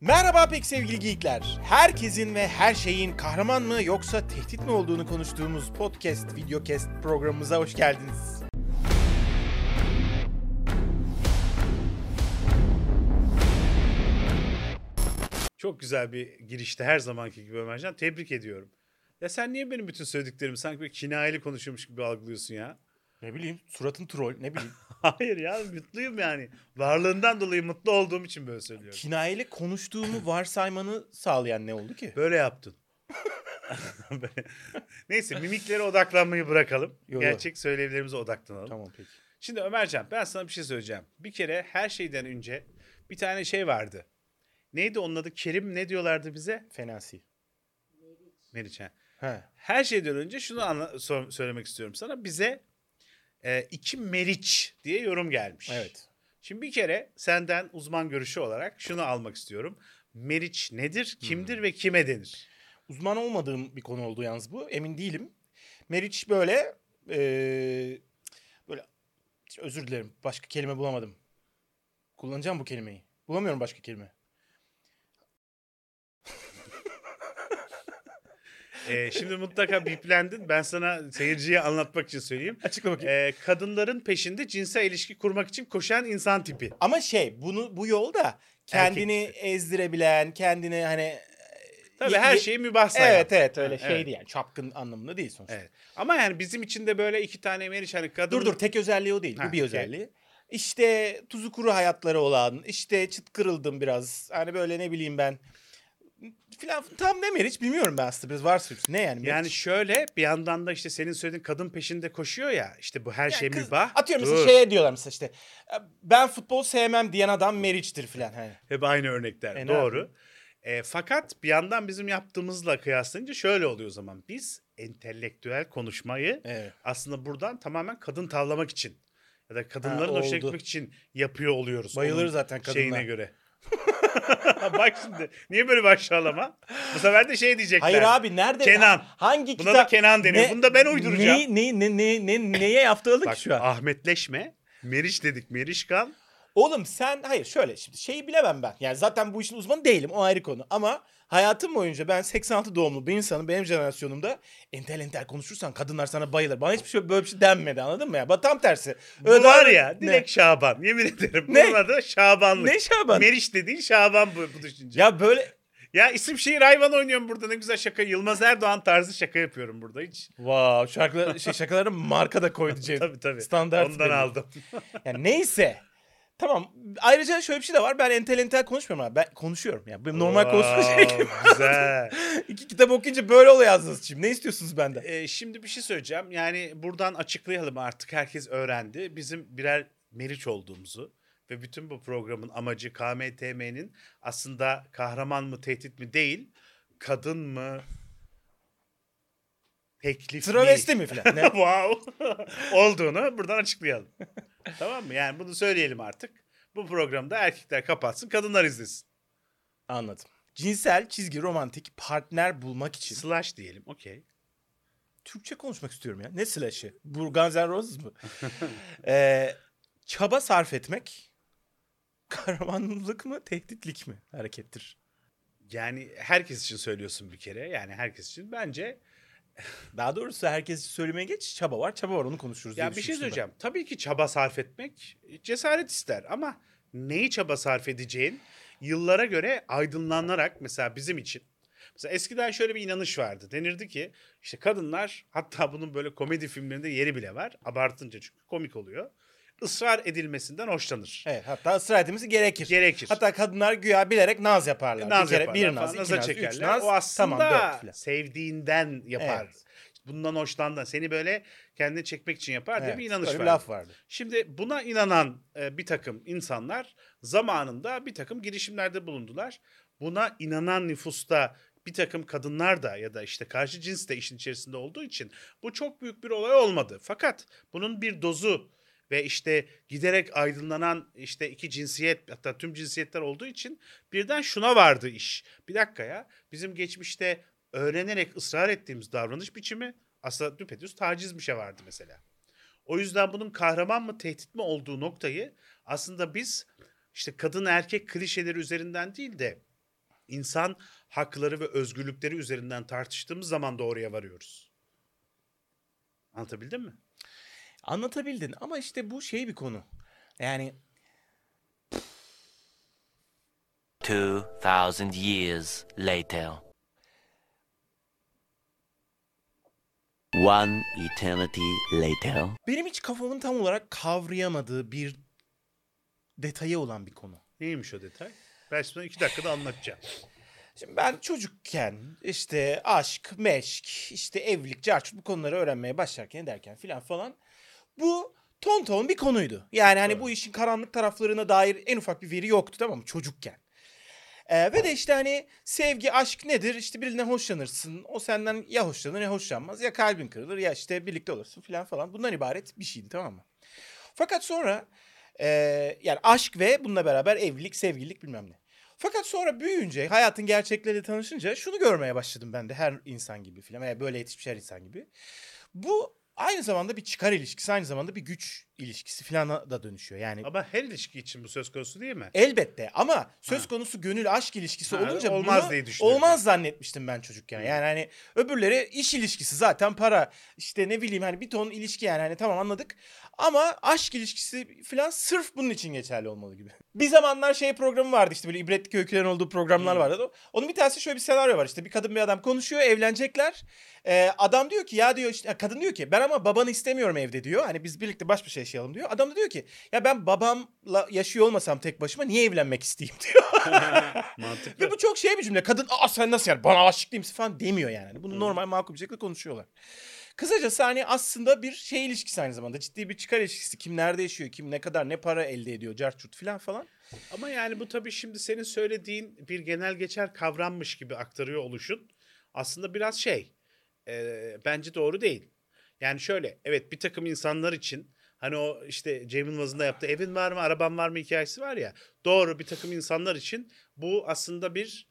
Merhaba pek sevgili geekler. Herkesin ve her şeyin kahraman mı yoksa tehdit mi olduğunu konuştuğumuz podcast, videocast programımıza hoş geldiniz. Çok güzel bir girişte her zamanki gibi Ömercan. Tebrik ediyorum. Ya sen niye benim bütün söylediklerimi sanki böyle kinayeli konuşuyormuş gibi algılıyorsun ya? Ne bileyim suratın troll ne bileyim. Hayır ya mutluyum yani. Varlığından dolayı mutlu olduğum için böyle söylüyorum. Kinayeli konuştuğumu varsaymanı sağlayan ne oldu ki? Böyle yaptın. Neyse mimiklere odaklanmayı bırakalım. Yo, yo. Gerçek söylevlerimize odaklanalım. Tamam peki. Şimdi Ömercan ben sana bir şey söyleyeceğim. Bir kere her şeyden önce bir tane şey vardı. Neydi onun adı? Kerim ne diyorlardı bize? Fenasi. Meriç ha. He. Her şeyden önce şunu anla- so- söylemek istiyorum sana. Bize e, iki meriç diye yorum gelmiş. Evet. Şimdi bir kere senden uzman görüşü olarak şunu almak istiyorum. Meriç nedir, kimdir ve kime denir? Uzman olmadığım bir konu oldu yalnız bu. Emin değilim. Meriç böyle eee, böyle özür dilerim. Başka kelime bulamadım. Kullanacağım bu kelimeyi. Bulamıyorum başka kelime. E, şimdi mutlaka biplendin. Ben sana seyirciye anlatmak için söyleyeyim. Açıkla bakayım. E, kadınların peşinde cinsel ilişki kurmak için koşan insan tipi. Ama şey bunu bu yolda kendini Erkek ezdirebilen, kendini hani Tabii Ye- her şeyi mübah sayan. Evet evet öyle Ha, şey evet. değil yani çapkın anlamında değil sonuçta. Evet. Ama yani bizim için de böyle iki tane meriç hani kadın... Dur dur tek özelliği o değil. Ha, bu bir okey. özelliği. İşte tuzu kuru hayatları olan, işte çıt kırıldım biraz. Hani böyle ne bileyim ben filan tam ne meriç bilmiyorum ben aslında biraz varsa ne yani meriç? Yani şöyle bir yandan da işte senin söylediğin kadın peşinde koşuyor ya işte bu her Ya şey kız- mübah. Atıyorum Dur. mesela şeye diyorlar mesela işte ben futbol sevmem diyen adam meriçtir filan. Hani. Hep aynı örnekler. E, Doğru. E, fakat bir yandan bizim yaptığımızla kıyaslayınca şöyle oluyor o zaman. Biz entelektüel konuşmayı Evet. aslında buradan tamamen kadın tavlamak için ya da kadınların hoşuna gitmek için yapıyor oluyoruz. Bayılır zaten kadınlar. Şeyine göre. Bak şimdi niye böyle bir aşağılama? Bu sefer de şey diyecekler. Hayır abi nerede? Kenan. Hangi Buna kitap? da Kenan deniyor. Bunu da ben uyduracağım. Ne, ne, ne, ne, ne, neye Bak ki şu an? Ahmetleşme. Meriç dedik. Merişkan. Oğlum sen hayır şöyle şimdi şeyi bilemem ben. Yani zaten bu işin uzmanı değilim o ayrı konu. Ama hayatım boyunca ben 86 doğumlu bir insanım benim jenerasyonumda entel entel konuşursan kadınlar sana bayılır. Bana hiçbir şey böyle bir şey denmedi anladın mı ya? Tam tersi. Bu var ya Ne? direkt Şaban. Yemin ederim. Ne? Bunun adı Şabanlık. Ne Şaban? Meriç dediğin Şaban bu, bu düşünce. Ya. Ya böyle isim şehir hayvan oynuyorum burada ne güzel şaka. Yılmaz Erdoğan tarzı şaka yapıyorum burada hiç. wow şarkılar şey şakalara marka da koydu Cem. Tabii tabii. Standart Ondan belli. aldım. Yani neyse. Tamam. Ayrıca şöyle bir şey de var. Ben entel entel konuşmuyorum abi. Ben konuşuyorum. Yani benim normal konuşma Wow, şeklim. Güzel. İki kitap okuyunca böyle oluyor aslında şimdi. Ne istiyorsunuz benden? Ee, şimdi bir şey söyleyeceğim. Yani buradan açıklayalım artık herkes öğrendi. Bizim birer meriç olduğumuzu ve bütün bu programın amacı KMTM'nin aslında kahraman mı tehdit mi değil, kadın mı teklif Travesti mi? mi filan? Ne? wow olduğunu buradan açıklayalım. Tamam mı? Yani bunu söyleyelim artık. Bu programda erkekler kapatsın, kadınlar izlesin. Anladım. Cinsel, çizgi, romantik partner bulmak için Slash diyelim, okey. Türkçe konuşmak istiyorum ya. Ne slash'ı? Bu Guns N' Roses mı? Ee, çaba sarf etmek kahramanlık mı, tehditlik mi harekettir? Yani herkes için söylüyorsun bir kere. Yani herkes için. Bence Daha doğrusu herkes söylemeye geç. Çaba var, çaba var onu konuşuruz. diye Ya bir şey düşünmüştüm ben. söyleyeceğim. Tabii ki çaba sarf etmek cesaret ister ama neyi çaba sarf edeceğin yıllara göre aydınlanarak mesela bizim için. Mesela eskiden şöyle bir inanış vardı. Denirdi ki işte kadınlar hatta bunun böyle komedi filmlerinde yeri bile var. Abartınca çünkü komik oluyor. Israr edilmesinden hoşlanır. Evet, hatta ısrar etmesi gerekir. Gerekir. Hatta kadınlar güya bilerek naz yaparlar. naz bir kere yaparlar bir naz, iki naz, çekerler. üç naz. o aslında tamam, dört sevdiğinden yapar. Evet. Bundan hoşlandan seni böyle kendine çekmek için yapar diye Evet, bir inanış böyle var. bir laf vardı. Şimdi buna inanan e, bir takım insanlar zamanında bir takım girişimlerde bulundular. Buna inanan nüfusta bir takım kadınlar da ya da işte karşı cins de işin içerisinde olduğu için bu çok büyük bir olay olmadı. Fakat bunun bir dozu ve işte giderek aydınlanan işte iki cinsiyet hatta tüm cinsiyetler olduğu için birden şuna vardı iş. Bir dakika ya bizim geçmişte öğrenerek ısrar ettiğimiz davranış biçimi aslında düpedüz taciz bir şey vardı mesela. O yüzden bunun kahraman mı tehdit mi olduğu noktayı aslında biz işte kadın erkek klişeleri üzerinden değil de insan hakları ve özgürlükleri üzerinden tartıştığımız zaman da oraya varıyoruz. Anlatabildim mi? Anlatabildin ama işte bu şey bir konu. Yani 2,000 years later. One eternity later. benim hiç kafamın tam olarak kavrayamadığı bir detayı olan bir konu. Neymiş o detay? Ben sana iki dakikada anlatacağım. Şimdi ben çocukken işte aşk, meşk, işte evlilik, carçut bu konuları öğrenmeye başlarken derken filan falan bu ton ton bir konuydu. Yani hani Evet. bu işin karanlık taraflarına dair en ufak bir veri yoktu tamam mı çocukken. Ee, ve de işte hani sevgi, aşk nedir? İşte birinden hoşlanırsın. O senden ya hoşlanır ya hoşlanmaz. Ya kalbin kırılır ya işte birlikte olursun filan falan. Bundan ibaret bir şeydi tamam mı? Fakat sonra e, yani aşk ve bununla beraber evlilik, sevgililik bilmem ne. Fakat sonra büyüyünce, hayatın gerçekleriyle tanışınca şunu görmeye başladım ben de her insan gibi filan. veya böyle yetişmiş her insan gibi. Bu aynı zamanda bir çıkar ilişkisi, aynı zamanda bir güç ilişkisi filan da dönüşüyor. Yani Ama her ilişki için bu söz konusu değil mi? Elbette ama söz Ha. konusu gönül aşk ilişkisi Ha, olunca olmaz bunu diye düşünüyorum. olmaz zannetmiştim ben çocukken. Yani hani öbürleri iş ilişkisi zaten para işte ne bileyim hani bir ton ilişki yani hani tamam anladık. Ama aşk ilişkisi falan sırf bunun için geçerli olmalı gibi. Bir zamanlar şey programı vardı işte böyle ibretlik öykülerin olduğu programlar Hmm. vardı. Onun bir tanesi şöyle bir senaryo var işte bir kadın bir adam konuşuyor evlenecekler. Ee, adam diyor ki ya diyor işte kadın diyor ki ben ama babanı istemiyorum evde diyor. Hani biz birlikte baş başa yaşayalım diyor. Adam da diyor ki ya ben babamla yaşıyor olmasam tek başıma niye evlenmek isteyeyim diyor. Mantıklı. Ve bu çok şey bir cümle. Kadın aa sen nasıl yani bana aşık değil misin falan demiyor yani. Hani Bunu normal makul bir şekilde konuşuyorlar. Kısacası hani aslında bir şey ilişkisi aynı zamanda. Ciddi bir çıkar ilişkisi. Kim nerede yaşıyor, kim ne kadar ne para elde ediyor, carçurt falan falan. Ama yani bu tabii şimdi senin söylediğin bir genel geçer kavrammış gibi aktarıyor oluşun aslında biraz şey e, bence doğru değil. Yani şöyle evet bir takım insanlar için hani o işte Cem Yılmaz'ın da yaptığı evin var mı araban var mı hikayesi var ya doğru bir takım insanlar için bu aslında bir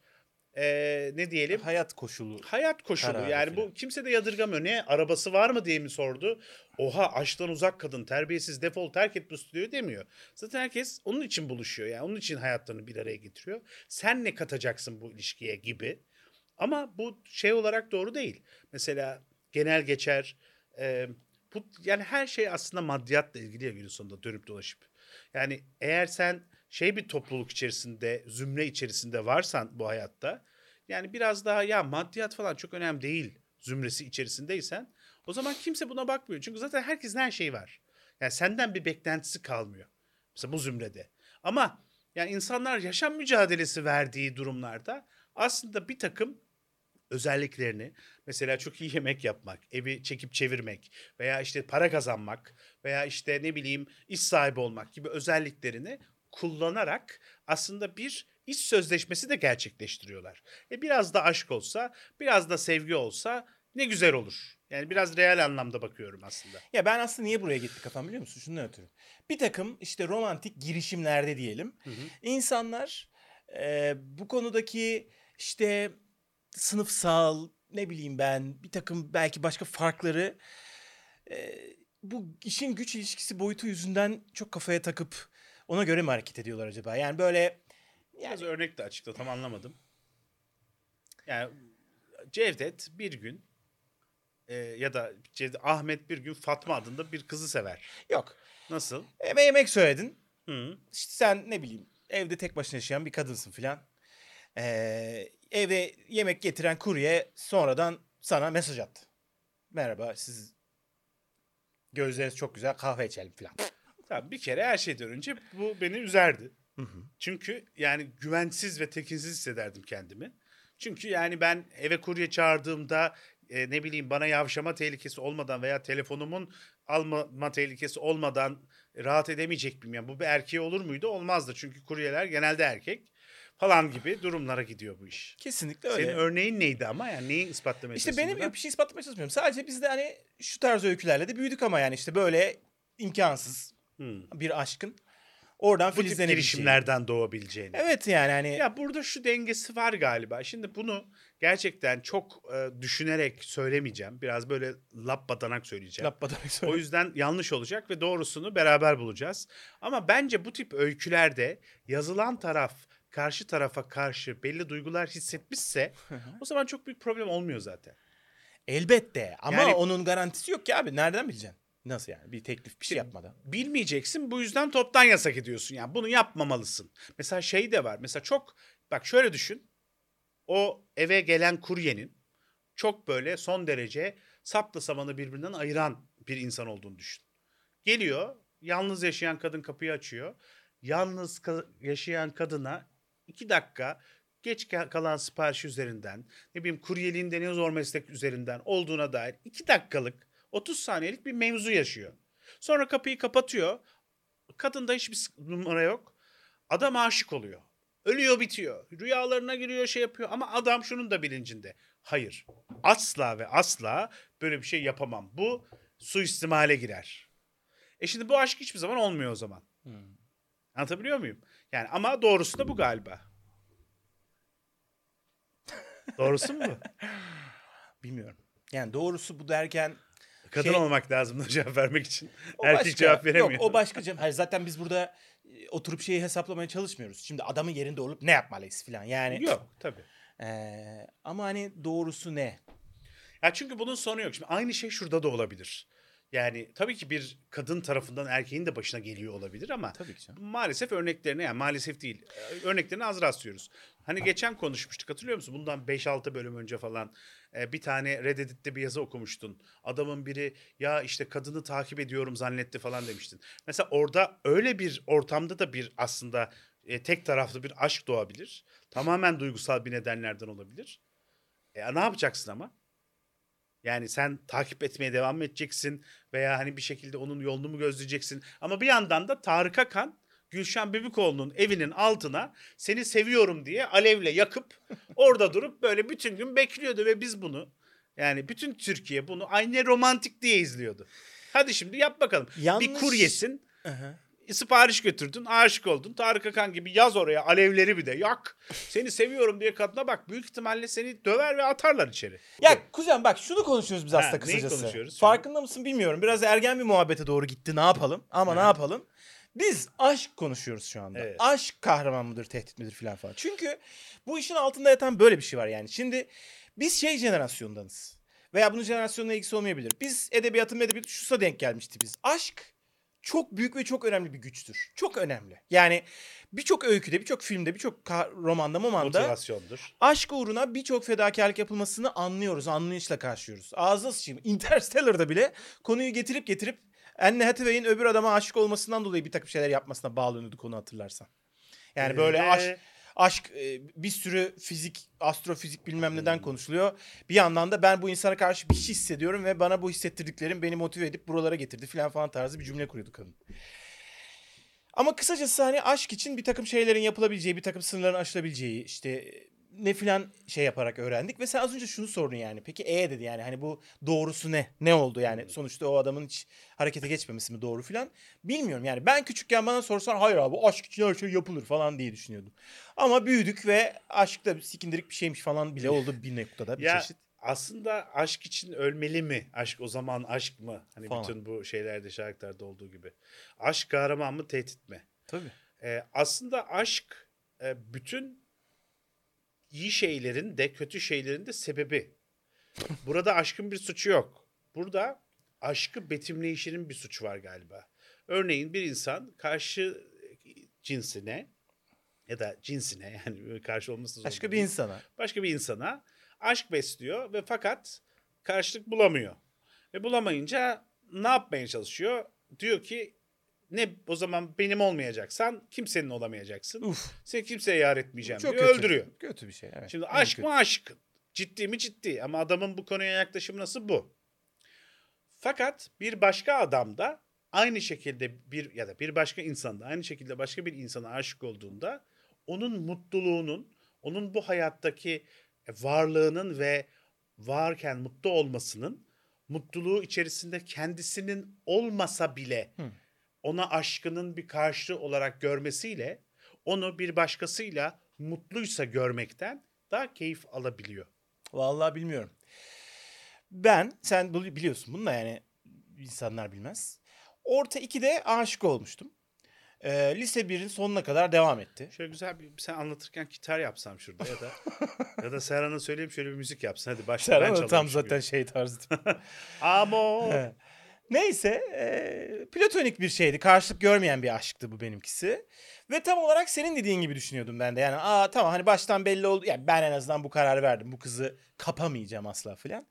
e, ne diyelim Hayat koşulu. hayat koşulu. Kararı yani filan. bu kimse de yadırgamıyor. Ne arabası var mı diye mi sordu? Oha aşktan uzak kadın terbiyesiz defol terk et bu stüdyoyu demiyor. Zaten herkes onun için buluşuyor. Yani onun için hayatlarını bir araya getiriyor. Sen ne katacaksın bu ilişkiye gibi. Ama bu şey olarak doğru değil. Mesela genel geçer e, bu yani her şey aslında maddiyatla ilgili ya günün sonunda dönüp dolaşıp. Yani eğer sen şey bir topluluk içerisinde, zümre içerisinde varsan bu hayatta yani biraz daha ya maddiyat falan çok önemli değil zümresi içerisindeysen o zaman kimse buna bakmıyor. Çünkü zaten herkesin her şeyi var. Yani senden bir beklentisi kalmıyor. Mesela bu zümrede. Ama yani insanlar yaşam mücadelesi verdiği durumlarda aslında bir takım özelliklerini mesela çok iyi yemek yapmak, evi çekip çevirmek veya işte para kazanmak veya işte ne bileyim iş sahibi olmak gibi özelliklerini kullanarak aslında bir iş sözleşmesi de gerçekleştiriyorlar. E biraz da aşk olsa, biraz da sevgi olsa ne güzel olur. Yani biraz real anlamda bakıyorum aslında. Ya ben aslında niye buraya gitti kafam biliyor musun? Şundan ötürü. Bir takım işte romantik girişimlerde diyelim. insanlar e, bu konudaki işte sınıfsal ne bileyim ben bir takım belki başka farkları e, bu işin güç ilişkisi boyutu yüzünden çok kafaya takıp ona göre mi hareket ediyorlar acaba? Yani böyle Biraz örnek de açıkla tam anlamadım. Yani Cevdet bir gün e, ya da Cevdet, Ahmet bir gün Fatma adında bir kızı sever. yok. Nasıl? Eve yemek söyledin. Hı. İşte sen ne bileyim evde tek başına yaşayan bir kadınsın filan. Ee, eve yemek getiren kurye sonradan sana mesaj attı. Merhaba siz gözleriniz çok güzel kahve içelim filan. Tamam, bir kere her şeyden önce bu beni üzerdi. Hı hı. Çünkü yani güvensiz ve tekinsiz hissederdim kendimi. Çünkü yani ben eve kurye çağırdığımda e, ne bileyim bana yavşama tehlikesi olmadan veya telefonumun alma tehlikesi olmadan rahat edemeyecek miyim? Yani bu bir erkeğe olur muydu? Olmazdı. Çünkü kuryeler genelde erkek falan gibi durumlara gidiyor bu iş. Kesinlikle öyle. Senin örneğin neydi ama yani neyi ispatlamaya işte benim yok bir şey ispatlamaya çalışmıyorum. Sadece biz de hani şu tarz öykülerle de büyüdük ama yani işte böyle imkansız Hmm. bir aşkın oradan Bu tip girişimlerden doğabileceğini. Evet yani hani Ya burada şu dengesi var galiba. Şimdi bunu gerçekten çok e, düşünerek söylemeyeceğim. Biraz böyle lap badanak söyleyeceğim. lapmadan O yüzden yanlış olacak ve doğrusunu beraber bulacağız. Ama bence bu tip öykülerde yazılan taraf karşı tarafa karşı belli duygular hissetmişse o zaman çok büyük problem olmuyor zaten. Elbette ama Yani- onun garantisi yok ki abi. Nereden bileceksin? Nasıl yani? Bir teklif bir şey yapmadan. Bilmeyeceksin bu yüzden toptan yasak ediyorsun. Yani bunu yapmamalısın. Mesela şey de var. Mesela çok bak şöyle düşün. O eve gelen kuryenin çok böyle son derece sapla samanı birbirinden ayıran bir insan olduğunu düşün. Geliyor, yalnız yaşayan kadın kapıyı açıyor. Yalnız ka- yaşayan kadına iki dakika geç ka- kalan sipariş üzerinden, ne bileyim kuryeliğin ne zor meslek üzerinden olduğuna dair iki dakikalık, 30 saniyelik bir mevzu yaşıyor. Sonra kapıyı kapatıyor. Kadında hiçbir numara yok. Adam aşık oluyor. Ölüyor bitiyor. Rüyalarına giriyor şey yapıyor ama adam şunun da bilincinde. Hayır. Asla ve asla böyle bir şey yapamam. Bu suistimale girer. E şimdi bu aşk hiçbir zaman olmuyor o zaman. Anlatabiliyor muyum? Yani ama doğrusu da bu galiba. Doğrusu mu? Bilmiyorum. Yani doğrusu bu derken Kadın Şey- olmak lazım cevap vermek için. Erkek başka. cevap veremiyor. Yok o başka cevap. Hayır, zaten biz burada e, oturup şeyi hesaplamaya çalışmıyoruz. Şimdi adamın yerinde olup ne yapmalıyız falan. Yani Yok tabii. Eee, ama hani doğrusu ne? Ya çünkü bunun sonu yok. Şimdi aynı şey şurada da olabilir. Yani tabii ki bir kadın tarafından erkeğin de başına geliyor olabilir ama Tabii ki canım. maalesef örneklerine yani maalesef değil. Örneklerine az rastlıyoruz. Hani geçen konuşmuştuk hatırlıyor musun? Bundan 5-6 bölüm önce falan bir tane Reddit'te bir yazı okumuştun. Adamın biri ya işte kadını takip ediyorum zannetti falan demiştin. Mesela orada öyle bir ortamda da bir aslında e, tek taraflı bir aşk doğabilir. Tamamen duygusal bir nedenlerden olabilir. E, ne yapacaksın ama? Yani sen takip etmeye devam edeceksin veya hani bir şekilde onun yolunu mu gözleyeceksin? Ama bir yandan da Tarık Akan Gülşen Bebikoğlu'nun evinin altına seni seviyorum diye alevle yakıp orada durup böyle bütün gün bekliyordu ve biz bunu yani bütün Türkiye bunu aynı romantik diye izliyordu. Hadi şimdi yap bakalım. Bir Yanlış- kuryesin Aha. sipariş götürdün, aşık oldun. Tarık Akan gibi yaz oraya alevleri bir de yak. Seni seviyorum diye kadına bak büyük ihtimalle seni döver ve atarlar içeri. Ya kuzen bak şunu konuşuyoruz biz Ha, aslında neyi kısacası. konuşuyoruz? Farkında mısın bilmiyorum. Biraz ergen bir muhabbete doğru gitti. Ne yapalım? Ama ne Hı. yapalım? Biz aşk konuşuyoruz şu anda. Evet. Aşk kahraman mıdır, tehdit midir filan falan. Çünkü bu işin altında yatan böyle bir şey var yani. Şimdi biz şey jenerasyondanız. Veya bunun jenerasyonla ilgisi olmayabilir. Biz edebiyatın edebiyatı şusa denk gelmişti biz. Aşk çok büyük ve çok önemli bir güçtür. Çok önemli. Yani birçok öyküde, birçok filmde, birçok romanda, momanda Motivasyondur. aşk uğruna birçok fedakarlık yapılmasını anlıyoruz, anlayışla karşılıyoruz. Ağzına sıçayım. Interstellar'da bile konuyu getirip getirip Anne Hathaway'in öbür adama aşık olmasından dolayı bir takım şeyler yapmasına bağlanıyordu konu hatırlarsan. Yani böyle Ee, aşk aşk e, bir sürü fizik, astrofizik bilmem neden konuşuluyor. Bir yandan da ben bu insana karşı bir şey hissediyorum ve bana bu hissettirdiklerim beni motive edip buralara getirdi filan falan tarzı bir cümle kuruyordu kadın. Ama kısacası hani aşk için bir takım şeylerin yapılabileceği, bir takım sınırların aşılabileceği işte ne filan şey yaparak öğrendik. Ve sen az önce şunu sordun yani. Peki E dedi yani hani bu doğrusu ne? Ne oldu yani? Sonuçta o adamın hiç harekete geçmemesi mi doğru filan? Bilmiyorum yani. Ben küçükken bana sorsan hayır abi aşk için her şey yapılır falan diye düşünüyordum. Ama büyüdük ve aşk da sikindirik bir şeymiş falan bile oldu bir noktada bir ya çeşit. aslında aşk için ölmeli mi? Aşk o zaman aşk mı? Hani Falan. bütün bu şeylerde şarkılarda olduğu gibi. Aşk kahraman mı tehdit mi? Tabii. Ee, aslında aşk bütün iyi şeylerin de kötü şeylerin de sebebi. Burada aşkın bir suçu yok. Burada aşkı betimleyişinin bir suçu var galiba. Örneğin bir insan karşı cinsine ya da cinsine yani karşı olması Başka bir değil. insana. başka bir insana aşk besliyor ve fakat karşılık bulamıyor. Ve bulamayınca ne yapmaya çalışıyor? Diyor ki ne o zaman benim olmayacaksan kimsenin olamayacaksın. Uf. Seni kimseye yar etmeyeceğim Çok diyor. kötü. Öldürüyor. Kötü bir şey. Evet. Şimdi aşk kötü. mı aşk? Ciddi mi ciddi ama adamın bu konuya yaklaşımı nasıl bu? Fakat bir başka adam da aynı şekilde bir ya da bir başka insan da aynı şekilde başka bir insana aşık olduğunda onun mutluluğunun, onun bu hayattaki varlığının ve varken mutlu olmasının mutluluğu içerisinde kendisinin olmasa bile Hı. Ona aşkının bir karşılığı olarak görmesiyle onu bir başkasıyla mutluysa görmekten daha keyif alabiliyor. Vallahi bilmiyorum. Ben sen biliyorsun bunu da yani insanlar bilmez. Orta 2'de aşık olmuştum. Ee, lise 1'in sonuna kadar devam etti. Şöyle güzel bir sen anlatırken gitar yapsam şurada ya da ya da Serhan'a söyleyeyim şöyle bir müzik yapsın. Hadi başla ben Serhan çalayım tam zaten şey tarzı. Amo. Neyse e, platonik bir şeydi. Karşılık görmeyen bir aşktı bu benimkisi. Ve tam olarak senin dediğin gibi düşünüyordum ben de. Yani aa tamam hani baştan belli oldu. Yani ben en azından bu kararı verdim. Bu kızı kapamayacağım asla filan.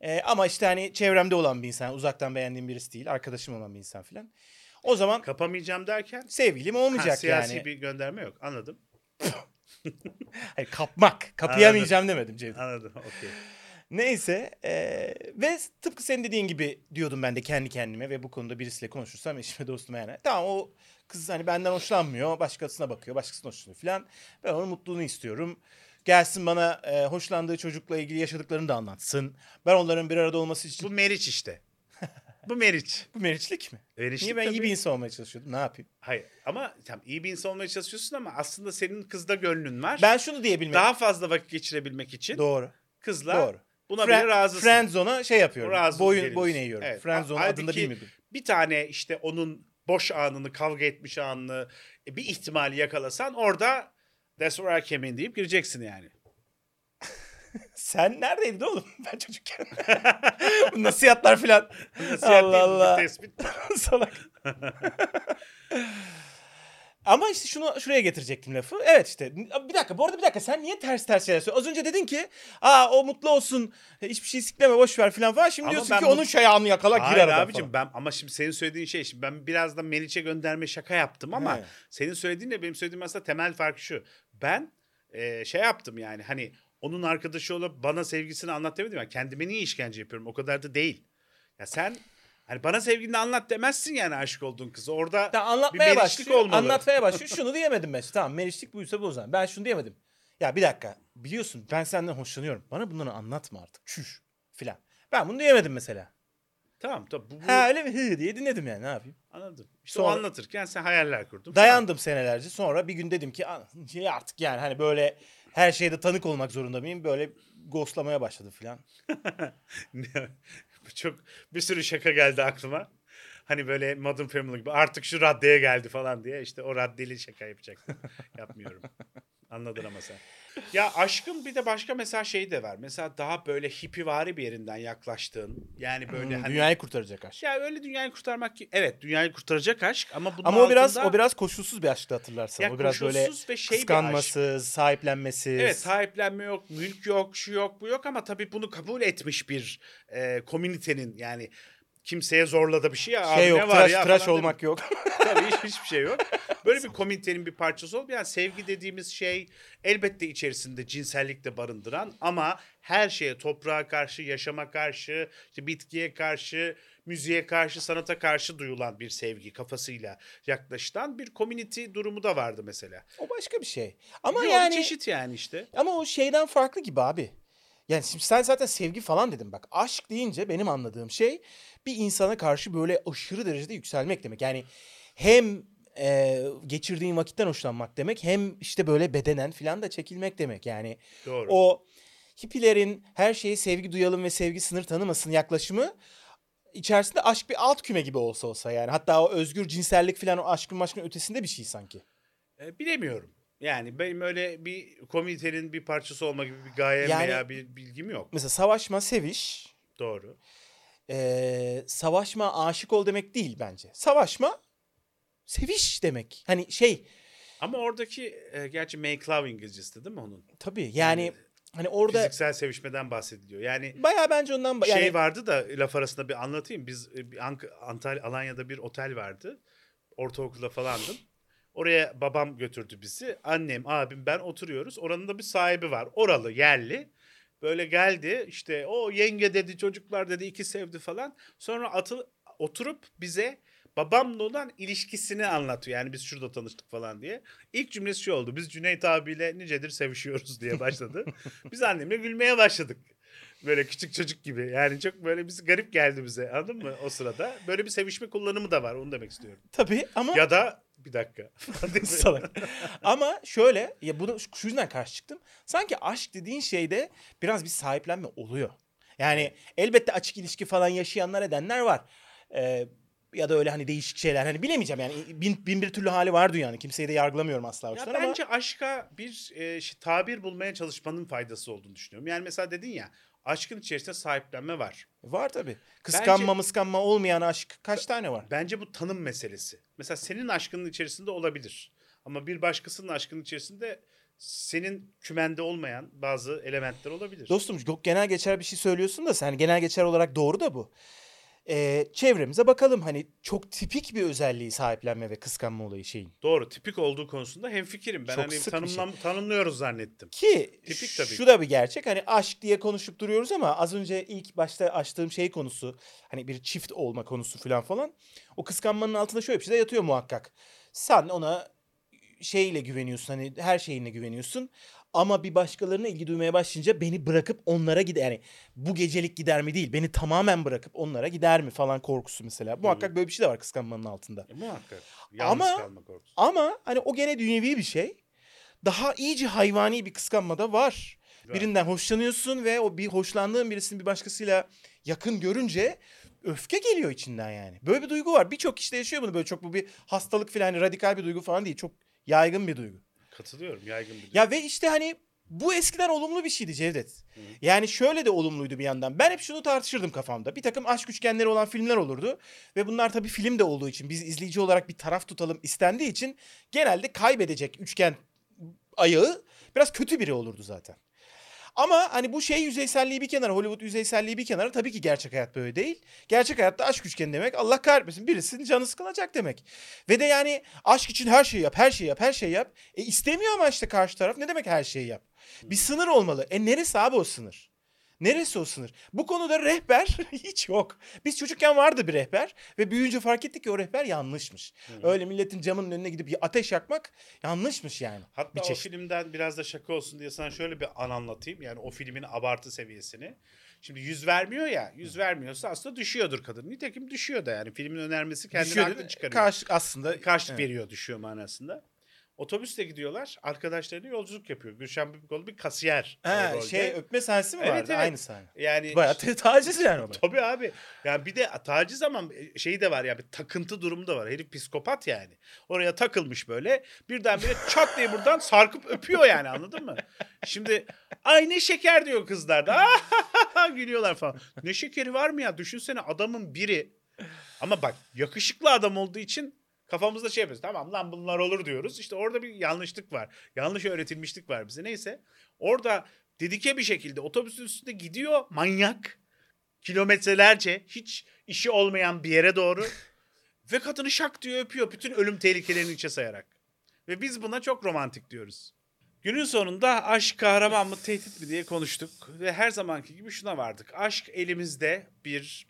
E, ama işte hani çevremde olan bir insan. Uzaktan beğendiğim birisi değil. Arkadaşım olan bir insan filan. O zaman Kapamayacağım derken sevgilim ha, olmayacak siyasi yani. bir gönderme yok. Anladım. Hayır, kapmak. Kapayamayacağım demedim Cem. Anladım. Okey. Neyse eee, ve tıpkı senin dediğin gibi diyordum ben de kendi kendime ve bu konuda birisiyle konuşursam eşime dostuma yani. Tamam o kız hani benden hoşlanmıyor başkasına bakıyor başkasına hoşlanıyor falan. Ben onun mutluluğunu istiyorum. Gelsin bana eee, hoşlandığı çocukla ilgili yaşadıklarını da anlatsın. Ben onların bir arada olması için... Bu Bu, Meriç işte. Bu Meriç. meriçlik mi? Meriçlik Niye ben iyi tabii. bir insan olmaya çalışıyordum ne yapayım? Hayır ama tam iyi bir insan olmaya çalışıyorsun ama aslında senin kızda gönlün var. Ben şunu diyebilmek... daha fazla vakit geçirebilmek için Doğru. kızla Doğru. Buna Fren- bile razısın. Friendzone'a şey yapıyorum. Razı boyun, geliyorsun. boyun eğiyorum. Evet. Friendzone Halbuki adında bilmiyordum. bir tane işte onun boş anını, kavga etmiş anını e, bir ihtimali yakalasan orada that's where I came in deyip gireceksin yani. Sen neredeydin oğlum ben çocukken? Bu nasihatlar filan. Nasihat Allah Allah. Tespit. Salak. Ama işte şunu şuraya getirecektim lafı. Evet işte bir dakika bu arada bir dakika sen niye ters ters şeyler söylüyorsun? Az önce dedin ki aa o mutlu olsun hiçbir şey sikleme boş ver filan falan. Şimdi Ama diyorsun ki bu- onun şayağını yakala gir Hayır abicim falan. ben ama şimdi senin söylediğin şey şimdi ben biraz da Meriç'e gönderme şaka yaptım ama He. senin söylediğinle benim söylediğim aslında temel fark şu. Ben e, şey yaptım yani hani onun arkadaşı olup bana sevgisini anlat demedim ya kendime niye işkence yapıyorum o kadar da değil. Ya sen hani bana sevgilini anlat demezsin yani aşık olduğun kızı. Orada Tamam, anlatmaya bir meriçlik başlıyor. olmalı. Anlatmaya başlıyor. Şunu diyemedim ben. Tamam meriçlik buysa bu o zaman. Ben şunu diyemedim. Ya bir dakika. Biliyorsun ben senden hoşlanıyorum. Bana bunları anlatma artık. Çüş filan. Ben bunu diyemedim mesela. Tamam tamam bu, bu- Ha öyle mi? Hı diye dinledim yani ne yapayım. anladım. İşte o Sonra- anlatırken sen hayaller kurdun. Dayandım senelerce. Sonra bir gün dedim ki "Aa, şey artık yani hani böyle her şeyde tanık olmak zorunda mıyım? Böyle ghostlamaya başladı filan. Çok bir sürü şaka geldi aklıma. Hani böyle Modern Family gibi artık şu raddeye geldi falan diye işte o raddeli şaka yapacaktım. Yapmıyorum. Anladın ama sen. Ya aşkın bir de başka mesela şey de var. Mesela daha böyle hippivari bir yerinden yaklaştığın. Yani böyle Hmm, hani Dünyayı kurtaracak aşk. ya öyle dünyayı kurtarmak ki evet dünyayı kurtaracak aşk ama bunun Ama o biraz altında- o biraz koşulsuz bir aşktı hatırlarsan. Ya o biraz böyle ve şey kıskanmasız, sahiplenmesiz. Evet sahiplenme yok, mülk yok, şu yok, bu yok ama tabii bunu kabul etmiş bir e, komünitenin yani kimseye zorla da bir şey ya. şey abi yok, ne var tıraş, ya tıraş olmak yok. Tabii hiç, hiçbir şey yok. Böyle bir komünitenin bir parçası ol. Yani sevgi dediğimiz şey elbette içerisinde cinsellik de barındıran ama her şeye toprağa karşı, yaşama karşı, işte bitkiye karşı, müziğe karşı, sanata karşı duyulan bir sevgi kafasıyla yaklaşılan bir community durumu da vardı mesela. o başka bir şey. Ama Yok, yani çeşit yani işte. Ama o şeyden farklı gibi abi. Yani şimdi sen zaten sevgi falan dedin bak. Aşk deyince benim anladığım şey bir insana karşı böyle aşırı derecede yükselmek demek. Yani hem e, geçirdiğin vakitten hoşlanmak demek hem işte böyle bedenen falan da çekilmek demek. Yani Doğru. o hippilerin her şeye sevgi duyalım ve sevgi sınır tanımasın yaklaşımı içerisinde aşk bir alt küme gibi olsa olsa yani. Hatta o özgür cinsellik falan o aşkın maşkın ötesinde bir şey sanki. E, bilemiyorum. Yani benim öyle bir komünitenin bir parçası olma gibi bir gayem Yani- veya bir bilgim yok. Mesela savaşma, seviş, Doğru. Ee, savaşma aşık ol demek değil bence. Savaşma seviş demek. Hani şey Ama oradaki e, gerçi make love İngilizcesi değil mi onun? tabii yani hani orada Fiziksel sevişmeden bahsediliyor. Yani bayağı bence ondan ba- yani şey vardı da laf arasında bir anlatayım. Biz e, bir Ank- Antalya Alanya'da bir otel vardı. Ortaokulda falandım. Oraya babam götürdü bizi. Annem, abim, ben oturuyoruz. Oranın da bir sahibi var. Oralı, yerli. Böyle geldi işte o yenge dedi çocuklar dedi iki sevdi falan. Sonra atı, oturup bize babamla olan ilişkisini anlatıyor. Yani biz şurada tanıştık falan diye. İlk cümlesi şu oldu. Biz Cüneyt abiyle nicedir sevişiyoruz diye başladı. biz annemle gülmeye başladık. Böyle küçük çocuk gibi. Yani çok böyle biz garip geldi bize. Anladın mı o sırada? Böyle bir sevişme kullanımı da var. Onu demek istiyorum. tabii ama Ya da bir dakika. salak. Ama şöyle ya bunu şu yüzden karşı çıktım. Sanki aşk dediğin şeyde biraz bir sahiplenme oluyor. Yani elbette açık ilişki falan yaşayanlar edenler var. Ee, Ya da öyle hani değişik şeyler. Hani bilemeyeceğim yani. Bin, bin bir türlü hali var dünyanın. Kimseyi de yargılamıyorum asla. Ya yüzden ama bence aşka bir e, şey, tabir bulmaya çalışmanın faydası olduğunu düşünüyorum. Yani mesela dedin ya aşkın içerisinde sahiplenme var. var tabii. Kıskanma mıskanma olmayan aşk kaç tane var? Bence bu tanım meselesi. Mesela senin aşkının içerisinde olabilir. Ama bir başkasının aşkının içerisinde senin kümende olmayan bazı elementler olabilir. Dostum çok genel geçer bir şey söylüyorsun da sen genel geçer olarak doğru da bu. Ee, çevremize bakalım hani çok tipik bir özelliği sahiplenme ve kıskanma olayı şeyin. Doğru tipik olduğu konusunda hemfikirim. Ben Çok hani bir şey. tanımlam tanımlıyoruz zannettim. Ki Tipik tabii şu da bir gerçek hani aşk diye konuşup duruyoruz ama az önce ilk başta açtığım şey konusu hani bir çift olma konusu falan falan. O kıskanmanın altında şöyle bir şey de yatıyor muhakkak. Sen ona şeyle güveniyorsun hani her şeyinle güveniyorsun. Ama bir başkalarına ilgi duymaya başlayınca beni bırakıp onlara gider. Yani bu gecelik gider mi değil. Beni tamamen bırakıp onlara gider mi falan korkusu mesela. Muhakkak böyle bir şey de var kıskanmanın altında. E, muhakkak. Yalnız Ama- kalma korkusu. Ama hani o gene dünyevi bir şey. Daha iyice hayvani bir kıskanma da var. Var. Birinden hoşlanıyorsun ve o bir hoşlandığın birisini bir başkasıyla yakın görünce öfke geliyor içinden yani. Böyle bir duygu var. Birçok kişide yaşıyor bunu böyle çok bu bir hastalık falan hani radikal bir duygu falan değil. Çok yaygın bir duygu. Katılıyorum yaygın bir durum. Ya ve işte hani bu eskiden olumlu bir şeydi Cevdet. Yani şöyle de olumluydu bir yandan. Ben hep şunu tartışırdım kafamda. Bir takım aşk üçgenleri olan filmler olurdu. Ve bunlar tabii film de olduğu için biz izleyici olarak bir taraf tutalım istendiği için genelde kaybedecek üçgen ayağı biraz kötü biri olurdu zaten. Ama hani bu şey yüzeyselliği bir kenara, Hollywood yüzeyselliği bir kenara tabii ki gerçek hayat böyle değil. Gerçek hayatta aşk üçgeni demek Allah kahretmesin birisinin canı sıkılacak demek. Ve de yani aşk için her şeyi yap, her şeyi yap, her şeyi yap. E istemiyor ama işte karşı taraf ne demek her şeyi yap? Bir sınır olmalı. E neresi abi o sınır? Neresi o sınır? Bu konuda rehber hiç yok. Biz çocukken vardı bir rehber ve büyüyünce fark ettik ki o rehber yanlışmış. Öyle milletin camının önüne gidip bir ateş yakmak yanlışmış yani. Hatta bir o çeşit. filmden biraz da şaka olsun diye sana şöyle bir an anlatayım. Yani o filmin abartı seviyesini. Şimdi yüz vermiyor ya. Yüz vermiyorsa aslında düşüyordur kadın. Nitekim düşüyor da yani. Filmin önermesi kendini haklı çıkarıyor. Karşı aslında Karşılık Evet. veriyor düşüyor manasında. Otobüsle gidiyorlar. Arkadaşlarıyla yolculuk yapıyor. Gülşen Bubikoğlu bir kasiyer. rolde. şey öpme sahnesi mi Evet, vardı? evet. Aynı sahne. yani Bayağı te- taciz yani o. Tabii abi. Yani bir de taciz ama şeyi de var ya bir takıntı durumu da var. Herif psikopat yani. Oraya takılmış böyle. Birdenbire çat diye buradan sarkıp öpüyor yani anladın mı? Şimdi ay ne şeker diyor kızlar da. Gülüyorlar falan. Ne şekeri var mı ya? Düşünsene adamın biri. Ama bak yakışıklı adam olduğu için kafamızda şey yapıyoruz. Tamam lan bunlar olur diyoruz. İşte orada bir yanlışlık var. Yanlış öğretilmişlik var bize. Neyse. Orada dedike bir şekilde otobüsün üstünde gidiyor manyak kilometrelerce hiç işi olmayan bir yere doğru ve kadını şak diye öpüyor bütün ölüm tehlikelerini içe sayarak. Ve biz buna çok romantik diyoruz. Günün sonunda aşk kahraman mı tehdit mi diye konuştuk ve her zamanki gibi şuna vardık. Aşk elimizde bir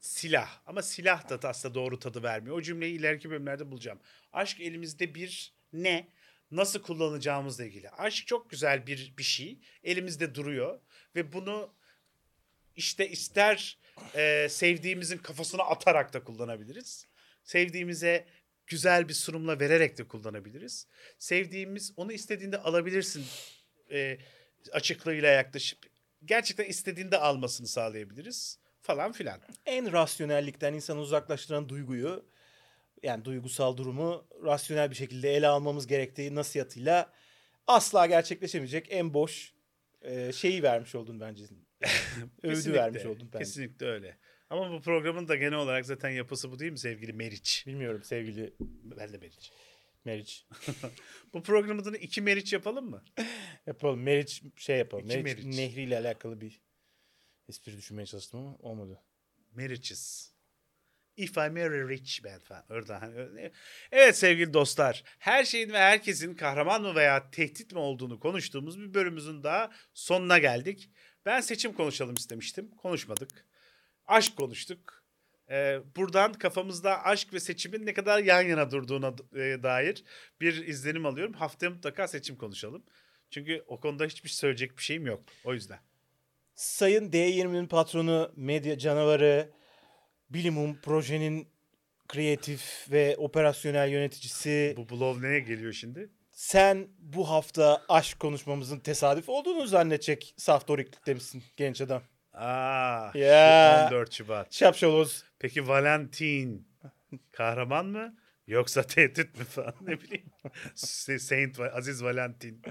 silah ama silah da aslında doğru tadı vermiyor. O cümleyi ileriki bölümlerde bulacağım. Aşk elimizde bir ne? Nasıl kullanacağımızla ilgili. Aşk çok güzel bir bir şey. Elimizde duruyor ve bunu işte ister e, sevdiğimizin kafasına atarak da kullanabiliriz. Sevdiğimize güzel bir sunumla vererek de kullanabiliriz. Sevdiğimiz onu istediğinde alabilirsin e, açıklığıyla yaklaşıp gerçekten istediğinde almasını sağlayabiliriz falan filan. En rasyonellikten insanı uzaklaştıran duyguyu yani duygusal durumu rasyonel bir şekilde ele almamız gerektiği nasihatıyla asla gerçekleşemeyecek en boş e, şeyi vermiş oldun bence. Övdü vermiş oldun bence. Kesinlikle öyle. Ama bu programın da genel olarak zaten yapısı bu değil mi sevgili Meriç? Bilmiyorum sevgili Ben de Meriç. Meriç. Bu programın adını iki Meriç yapalım mı? Yapalım. Meriç şey yapalım. İki Meriç, Meriç. nehriyle alakalı bir espri düşünmeye çalıştım ama olmadı. Meriç'iz. If I marry rich man falan. Orada hani Evet sevgili dostlar. Her şeyin ve herkesin kahraman mı veya tehdit mi olduğunu konuştuğumuz bir bölümümüzün daha sonuna geldik. Ben seçim konuşalım istemiştim. Konuşmadık. Aşk konuştuk. Ee, buradan kafamızda aşk ve seçimin ne kadar yan yana durduğuna e, dair bir izlenim alıyorum. Haftaya mutlaka seçim konuşalım. Çünkü o konuda hiçbir söyleyecek bir şeyim yok. O yüzden. Sayın D20'nin patronu, medya canavarı, Bilimum projenin kreatif ve operasyonel yöneticisi. Bu blow neye geliyor şimdi? Sen bu hafta aşk konuşmamızın tesadüf olduğunu zannedecek saf doriklikte misin genç adam? Aa, şu Ya. 14 Şubat. Şapşaloz. Peki Valentin Kahraman mı? Yoksa tehdit mi falan ne bileyim. Saint Aziz Valentin.